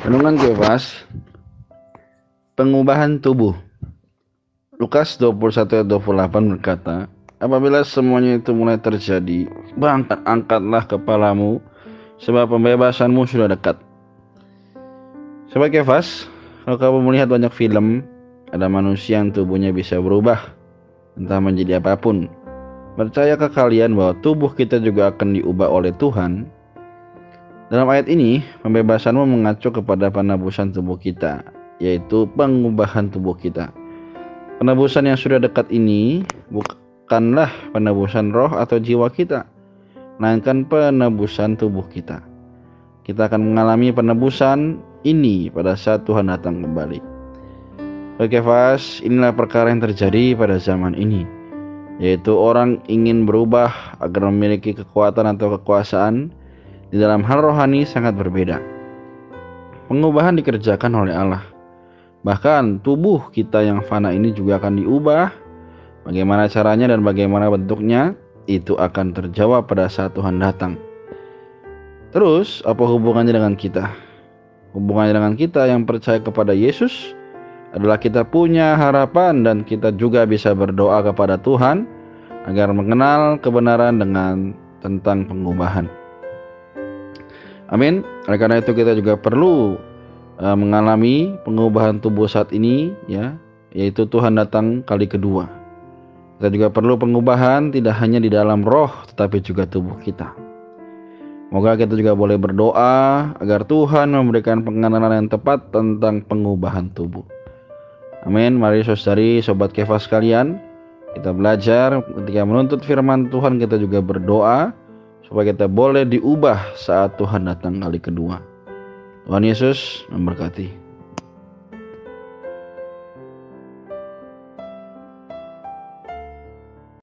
Renungan Kefas Pengubahan tubuh. Lukas 21 ayat 28 berkata Apabila semuanya itu mulai terjadi Bangkat angkatlah kepalamu Sebab pembebasanmu sudah dekat. Sebagai Kefas Kalau kamu melihat banyak film Ada manusia yang tubuhnya bisa berubah Entah menjadi apa pun. Percayakah kalian bahwa tubuh kita juga akan diubah oleh Tuhan dalam ayat ini, pembebasanmu mengacu kepada penebusan tubuh kita, yaitu pengubahan tubuh kita. Penebusan yang sudah dekat ini bukanlah penebusan roh atau jiwa kita, melainkan penebusan tubuh kita. Kita akan mengalami penebusan ini pada saat Tuhan datang kembali. Bagi Fas, inilah perkara yang terjadi pada zaman ini, yaitu orang ingin berubah agar memiliki kekuatan atau kekuasaan, di dalam hal rohani sangat berbeda. Pengubahan dikerjakan oleh Allah. Bahkan tubuh kita yang fana ini juga akan diubah. Bagaimana caranya dan bagaimana bentuknya itu akan terjawab pada saat Tuhan datang. Terus, apa hubungannya dengan kita? Hubungannya dengan kita yang percaya kepada Yesus adalah kita punya harapan dan kita juga bisa berdoa kepada Tuhan agar mengenal kebenaran dengan tentang pengubahan. Amin. Oleh karena itu kita juga perlu uh, mengalami pengubahan tubuh saat ini ya, yaitu Tuhan datang kali kedua. Kita juga perlu pengubahan tidak hanya di dalam roh tetapi juga tubuh kita. Semoga kita juga boleh berdoa agar Tuhan memberikan pengenalan yang tepat tentang pengubahan tubuh. Amin. Mari saudari, sobat kefas sekalian, kita belajar ketika menuntut firman Tuhan kita juga berdoa supaya kita boleh diubah saat Tuhan datang kali kedua. Tuhan Yesus memberkati.